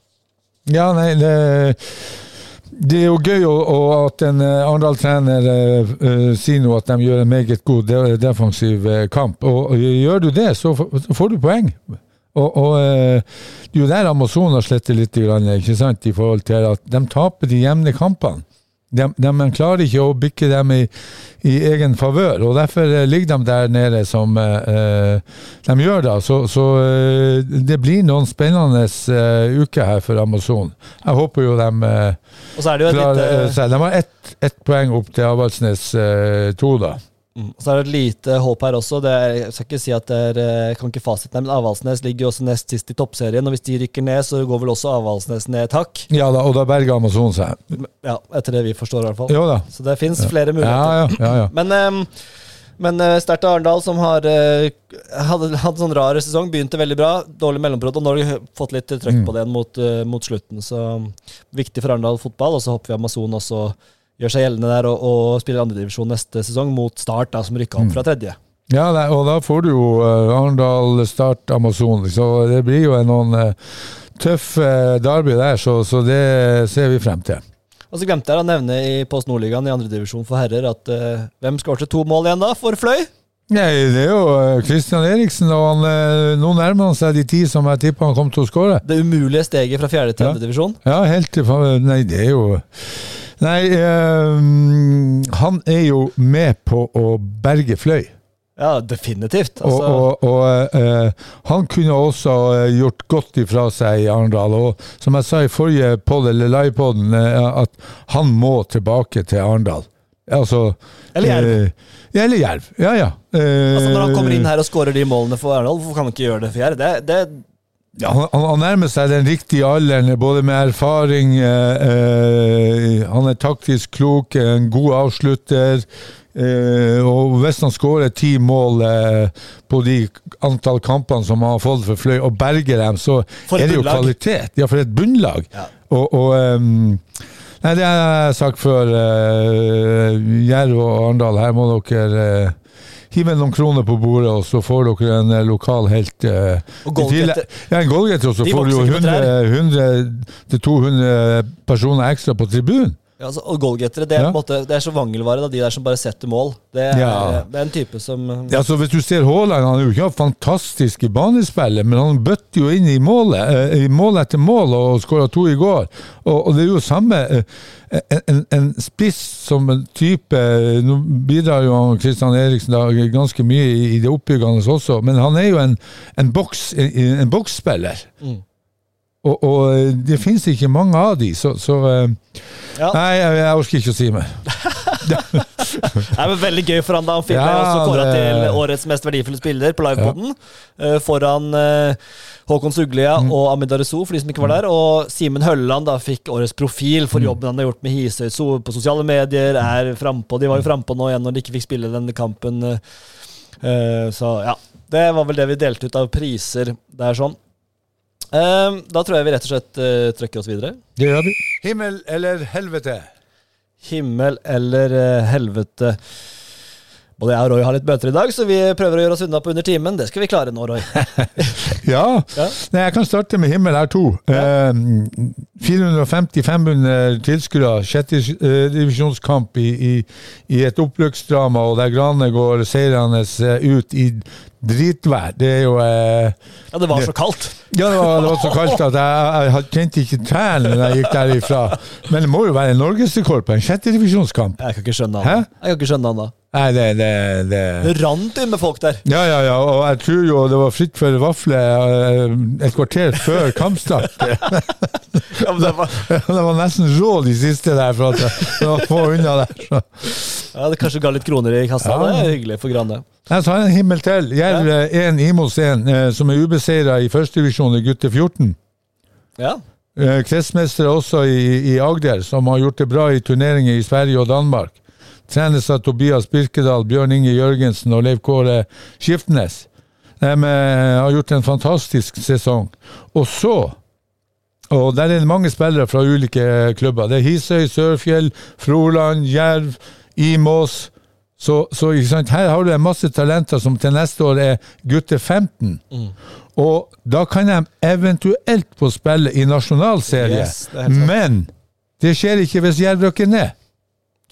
Ja, nei, det, det er jo gøy å, å, at en eh, Arendal-trener uh, eh, sier nå at de gjør en meget god de, defensiv uh, kamp. Og, og gjør du det, så, så får du poeng. Og, og eh, det er jo der Amazon har slettet litt, ikke sant, i forhold til at de taper de jevne kampene. De, de, klarer ikke å bikke dem i, i egen favør, og derfor eh, ligger de der nede som eh, eh, de gjør. da. Så, så eh, det blir noen spennende eh, uker her for Amazon. Jeg håper jo de eh, er klarer seg. De har ett, ett poeng opp til Avaldsnes to, 2, da. Mm, så er det et lite håp her også. Det er, jeg skal ikke si at det er eh, kan ikke fasiten, men Avaldsnes ligger jo også nest sist i toppserien. Og hvis de rykker ned, så går vel også Avaldsnes ned et hakk. Ja da, og da berger Amazon seg. Ja, etter det vi forstår, i hvert fall. Jo da. Så det fins flere muligheter. ja, ja. ja. Men, men sterkt av Arendal, som har uh, hadde, hadde sånn rar sesong, begynte veldig bra. Dårlig mellombrudd, og nå har de fått litt trøkk på det igjen mot, mot slutten. Så viktig for Arendal fotball. Og så håper vi Amazon også gjør seg gjeldende der og, og spiller andredivisjon neste sesong, mot Start, da, som rykka opp fra tredje. Ja, og da får du jo uh, Arendal, Start, Amazon. Så det blir jo en noen uh, tøff uh, derby der, så, så det ser vi frem til. Og så glemte jeg å nevne i Post Nordligaen i andredivisjon for herrer at uh, hvem skårte to mål igjen da, for Fløy? Nei, det er jo Kristian Christian Eriksen, og han, nå nærmer han seg de ti som jeg tippa han kom til å skåre. Det umulige steget fra fjerde til Ja. andredivisjon. Ja, helt til Nei, det er jo Nei, eh, han er jo med på å berge Fløy. Ja, definitivt. Og, Altså, og, og eh, han kunne også eh, gjort godt ifra seg i Arendal. Og som jeg sa i forrige pod, eller livepoden, eh, at han må tilbake til Arendal. Altså Eller Jerv. eh, eller Jerv. Ja, ja. Eh, altså Når han kommer inn her og skårer de målene for Arendal, hvorfor kan han ikke gjøre det for Jerv? Det, det, Ja, han, han- nærmer seg den riktige alderen, både med erfaring eh, eh, Han er taktisk klok, en god avslutter. Eh, og hvis han skårer ti mål eh, på de antall kampene som han har fått for Fløy, og berger dem, så er det jo bunnlag. kvalitet. Ja, for et bunnlag. Ja. Og, og um, Nei, det har jeg sagt før. eh, Jerv og Arendal, her må dere eh, hive noen kroner på bordet, og så får dere en eh, lokal helt uh, Og i. Ja, en goalgetter, og så får du jo vokser ikke på 100 100 til 200 personer ekstra på tribunen. Ja, altså, og goalgettere, det Ja. måte, det er så vangelvare, da, de der som bare setter mål. Det er, Ja. det er en type som Ja, så Hvis du ser Haaland, han er jo ikke fantastisk i banespillet, men han bøtter jo inn i målet, eh, i mål etter mål og skåra to i går. Og, og det er jo samme eh, en, en, spiss som en type Nå bidrar jo Kristian Christian Eriksen da ganske mye i det oppbyggende også, men han er jo en, en, boks, en, en boksspiller. Mm. Og, og eh, det finnes ikke mange av de, så, så eh, Ja. Nei, jeg, jeg orker ikke å si mer. det er Veldig gøy for han da. Han fikk Ja, også kåra det- til årets mest verdifulle spiller på livepoden. Ja. foran eh, Håkon Suglia Mm. og Amid Areso, for de som ikke var der. Og Simen Hølland da fikk årets profil Mm. for jobben han har gjort med Hisøy på sosiale medier. er frempå. De var jo frampå nå igjen når de ikke fikk spille denne kampen. så ja. Det var vel det vi delte ut av priser der sånn. Eh, da tror jeg vi rett og slett uh, trekker oss videre. Det gjør vi. Himmel eller helvete? Himmel eller uh, helvete. Både jeg og Roy har litt bøter i dag, så vi prøver å gjøre oss unna på under timen. Det skal vi klare nå, Roy. Ja. Ja. Nei, jeg kan starte med himmel her to. Eh, 450-500 tilskuere, sjette eh, divisjonskamp i, i, i et opprykksdrama, og der Grane går seirende eh, ut i dritvær. Det er jo eh, Ja, det var så kaldt. Ja, det var, det var så kaldt at jeg, jeg kjente ikke tærne når jeg gikk derifra. Men det må jo være norgesrekord på en sjette divisjonskamp. Jeg kan ikke skjønne han. Jeg kan ikke skjønne han da. Nei, det, det, det Det rant inn med folk der. Ja, ja, ja, og jeg tror jo det var fritt for vafler eh, et kvarter før kampstart. Ja, det var, det var nesten rå de siste der, for at det var få unna der. Så. ja, det kanskje ga litt kroner i kassa. Ja. Det er hyggelig for Grande. Jeg tar en himmel til. Jerv 1, Imos 1, eh, som er ubeseira i førstedivisjon i gutte 14. Ja. Eh, Kretsmestere også i, i Agder, som har gjort det bra i turneringer i Sverige og Danmark. Trenes av Tobias Birkedal, Bjørn Inge Jørgensen og Leif Kåre Skiftnes. De eh, har gjort en fantastisk sesong. Og så og der er det mange spillere fra ulike klubber. Det er Hisøy, Sørfjell, Froland, Jerv, Imås. Så, så her har du en masse talenter som til neste år er gutte 15. Og da kan de eventuelt få spille i nasjonalserie. Yes, det. Men det skjer ikke hvis Jerv rykker ned.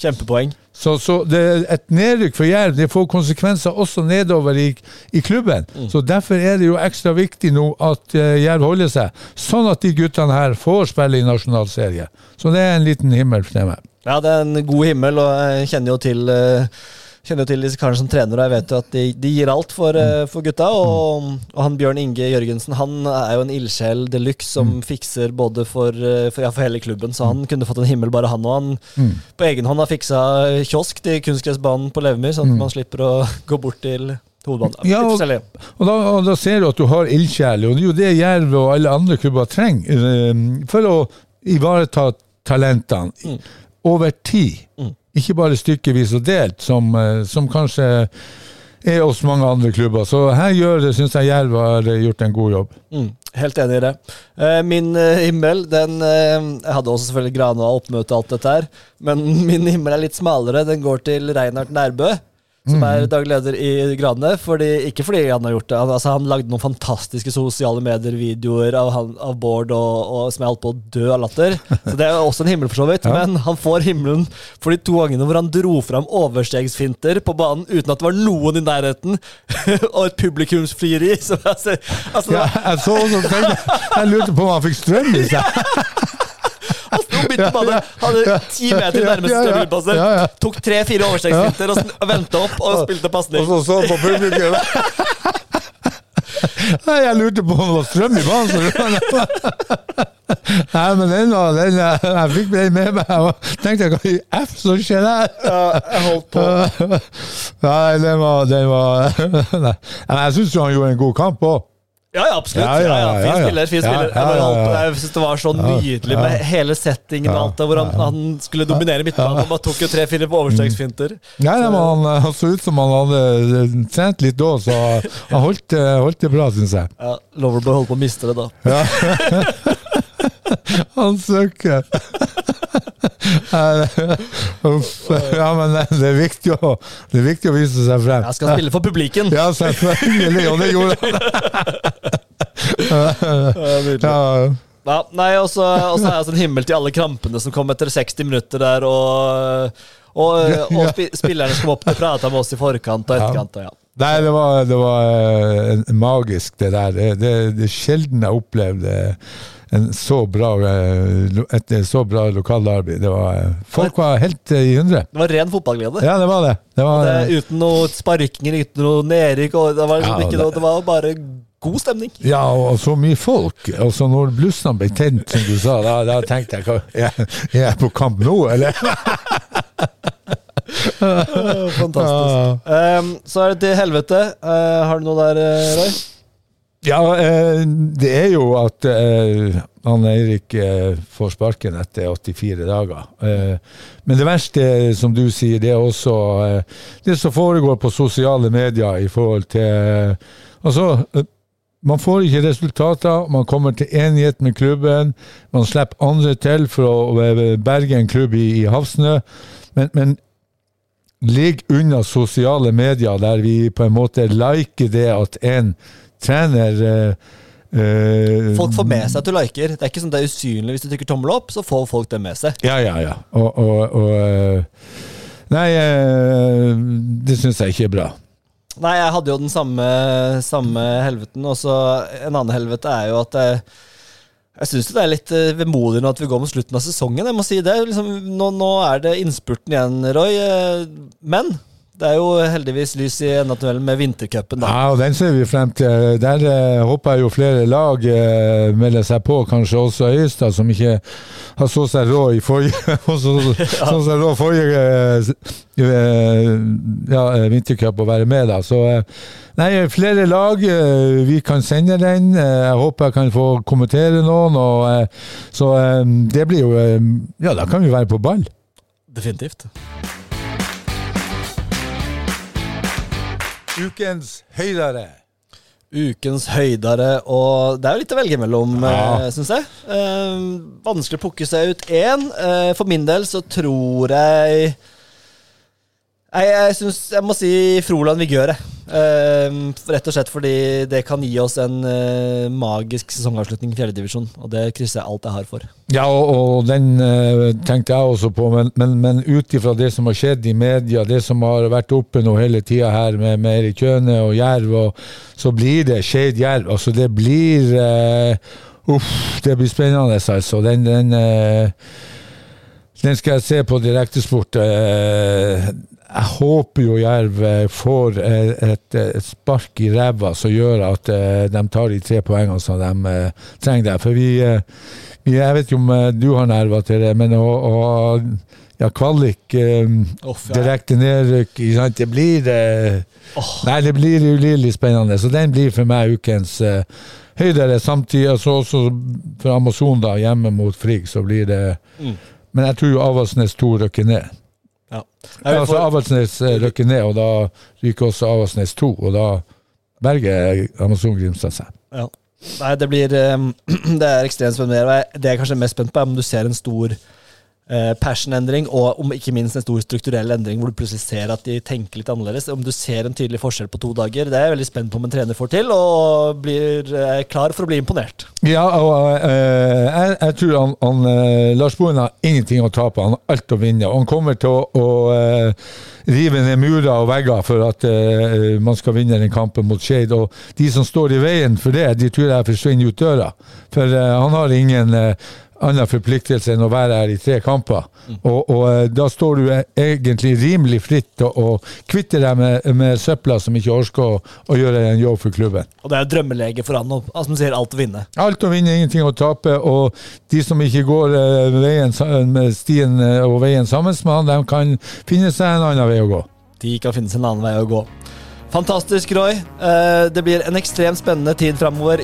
Kjempepoeng. Så, så det, et nedrykk for Jerv det får konsekvenser også nedover i, i klubben. Mm. Så Derfor er det jo ekstra viktig nå at uh, Jerv holder seg, sånn at de guttene her får spille i nasjonalserie. Så det er en liten himmel for meg. Ja, det er en god himmel, og jeg kjenner jo til eh, Kjenner jo til disse karene som trener, og jeg vet jo at de, de gir alt for, mm. for gutta. Og, og han Bjørn Inge Jørgensen han er jo en ildsjel de luxe som fikser både for, eh, for, ja, for hele klubben, så han kunne fått en himmel bare han og han på egen hånd har fiksa kiosk til kunstgressbanen på Levemyr, sånn at man slipper å gå bort til. Ja, og- Og da, og da ser du at du har ildsjel, og det er jo det Jerv og alle andre klubber trenger eh, for å ivareta talentene over tid. Ikke bare stykkevis og delt, som, eh, som kanskje er hos mange andre klubber. Så her gjør, syns jeg Jerv har gjort en god jobb. Mm, helt enig i det. Eh, min eh, himmel, den Jeg hadde også selvfølgelig Grana oppmøte alt dette her, men min himmel er litt smalere. Den går til Reinhard Nærbø. Som er daglig leder i Grane. Fordi, ikke fordi han har gjort det. Han, altså, han lagde noen fantastiske sosiale medier-videoer av, av Bård og, og, som jeg holdt på å dø av latter. Så det er også en himmel, for så vidt. Ja. Men han får himmelen for de to gangene hvor han dro fram overstegsfinter på banen uten at det var noen i nærheten, og et publikumsfrieri. Altså, altså, Ja, jeg så også, jeg lurte på om han fikk strøm i seg. Han på det. hadde ti meter Ja, ja, ja. Ja, ja. Tok tre-fire overstegsfinter og venta opp og spilte Og pasning. så så på publikum. Nei, jeg lurte på om det var strøm i banen. Nei, men den var den, Jeg fikk den med meg og tenkte hva i F som skjer her? jeg holdt på. Nei, den var, den var Nei, jeg syns han gjorde en god kamp òg. Ja, ja, absolutt. Ja, Ja, ja, ja, ja, fin spiller. fin spiller. ja, Jeg, ja, ja. jeg synes det var så nydelig med hele settingen og alt det, hvor han, han skulle dominere midtbanen. Han bare tok jo tre-fire på overstegsfinter. Ja, men han, han så ut som han hadde trent litt da, så han holdt, det- holdt det bra, syns jeg. Ja, Loverboy holdt på å miste det da. Han søker. Ja, men det er viktig å, det er viktig å vise seg frem. Jeg skal spille for publikum. Ja, selvfølgelig, og det gjorde han. Ja. Nei, og så er jeg sånn himmel til alle krampene som kom etter 60 minutter der, og, og, og sp spillerne som kom opp og prata med oss i forkant og etterkant. Og ja. Nei, det var, det var eh, magisk, det der. Det, det, det er sjelden jeg opplevde en så bra, eh, et så bra lokalderby. Det var, eh, folk var helt eh, i hundre. Det var ren fotballglede. Ja, det var det. Det var, Det, uten noe sparkinger, uten noe nedrykk. Det var, liksom Ja, det- noe, det var bare god stemning. ja, og så mye folk. Og så når blussene ble tent, som du sa, da, da tenkte jeg er, er jeg på kamp nå, eller? Fantastisk. Um, så er det til helvete. Uh, har du noe der, Roy? Ja, eh, det er jo at eh, han Eirik eh, får sparken etter 84 dager. Eh, men det verste, som du sier, det er også eh, det som foregår på sosiale medier i forhold til eh, Altså, eh, man får ikke resultater, man kommer til enighet med klubben, man slipper andre til for å eh, berge en klubb i, i havsnø, men, men ligg unna sosiale medier der vi på en måte liker det at en trener eh, Folk får med seg at du liker. Det er ikke sånn det er usynlig. Hvis du trykker tommel opp, så får folk det med seg. Ja, ja, ja. Og, og, og eh, Nei, det syns jeg ikke er bra. Nei, jeg hadde jo den samme, samme helveten. Og så en annen helvete er jo at jeg, jeg syns det er litt vemodig nå at vi går mot slutten av sesongen. Jeg må si det. Liksom, nå, nå er det innspurten igjen, Roy. Men det er jo heldigvis lys i enden av tunnelen med vintercupen. Ja, og den ser vi frem til. Der eh, håper jeg jo flere lag eh, melder seg på, kanskje også Øyestad, som ikke har så seg råd i forrige og ja. så seg råd forrige eh, ja, eh, vintercup å være med, da. Så eh, nei, flere lag. eh, vi kan sende den. Eh, jeg håper jeg kan få kommentere noen. Og, eh, så eh, det blir jo eh, Ja, da kan vi være på ball. Definitivt. Ukens høydere. Ukens høydere, og det er jo litt å velge mellom, Ja. ja. syns jeg. Eh, vanskelig å plukke seg ut én. Eh, for min del så tror jeg Nei, jeg syns jeg må si Froland Vigør, jeg. Eh, rett og slett fordi det kan gi oss en eh, magisk sesongavslutning i fjerdedivisjon, og det krysser jeg alt jeg har for. Ja, og, og den eh, tenkte jeg også på, men, men, men ut ifra det som har skjedd i media, det som har vært oppe nå hele tida her med, med Erik Kjøne og Jerv, og, så blir det Skeid Jerv. Altså, det blir uh, Uff, det blir spennende, altså. Den, den, uh, den skal jeg se på direktesport. Eh, jeg håper jo Jerv eh, får eh, et, et spark i ræva som gjør at eh, de tar de tre poengene som de eh, trenger der. For vi, eh, vi Jeg vet ikke om eh, du har nerver til det, men å, å ja, kvalik eh, Off, ja. direkte nedrykk? Det blir eh, Nei, det blir ulidelig spennende. Så den blir for meg ukens eh, høydere. Samtidig altså også for Amazon, da, hjemme mot Frigg, så blir det Mm. Men jeg tror jo Avaldsnes 2 rykker ned. Ja, altså Avaldsnes eh, rykker ned, og da ryker også Avaldsnes 2, og da berger Amazon Grimstad seg. Ja. Nei, det blir eh, Det er ekstremt spennende. det jeg- er kanskje mest spent på, er om du ser en stor passion-endring, og om ikke minst en stor strukturell endring, hvor du plutselig ser at de tenker litt annerledes. Om du ser en tydelig forskjell på to dager. Det er jeg veldig spent på om en trener får til, og blir eh, klar for å bli imponert. Ja, og uh, jeg, jeg tror han, han eh, Lars Bohin har ingenting å tape, han har alt å vinne. Og han kommer til å, å uh, rive ned murer og vegger for at uh, man skal vinne den kampen mot Skeid. Og de som står i veien for det, de tror jeg forsvinner ut døra. For eh, han har ingen eh, annen forpliktelse enn å være her i tre kamper. Og, og eh, da står du eh, egentlig rimelig fritt til å kvitte deg med, med søpla som ikke orker å, å gjøre en jobb for klubben. Og det er jo drømmelege for han, og, altså, som sier alt å vinne. Alt å vinne, ingenting å tape. Og de som ikke går eh, veien, med stien og veien sammen med han, de kan finne seg en annen vei å gå. De kan finne seg en annen vei å gå. Fantastisk, Roy. Eh, Det blir en ekstremt spennende tid framover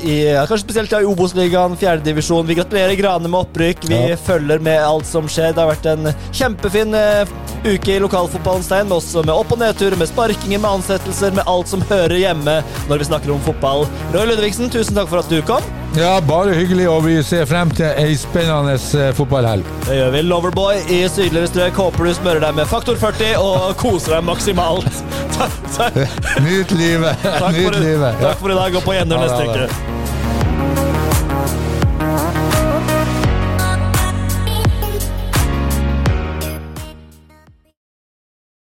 kanskje spesielt i Obos-ligaen, fjerdedivisjon. Vi gratulerer Grane med opprykk. Vi Ja. følger med alt som skjer. Det har vært en kjempefin eh, uke i lokalfotballens tegn, men også med opp- og nedtur, med sparkinger, med ansettelser, med alt som hører hjemme når vi snakker om fotball. Roy Ludvigsen, tusen takk for at du kom. Ja, bare hyggelig, og vi ser frem til ei spennende eh, fotballhelg. Det gjør vi. Loverboy i sydligere strøk. Håper du smører deg med faktor 40 og koser deg maksimalt. Takk, takk. Nyt livet! Takk Nyt for, livet. takk for i dag, og på gjenhør neste uke.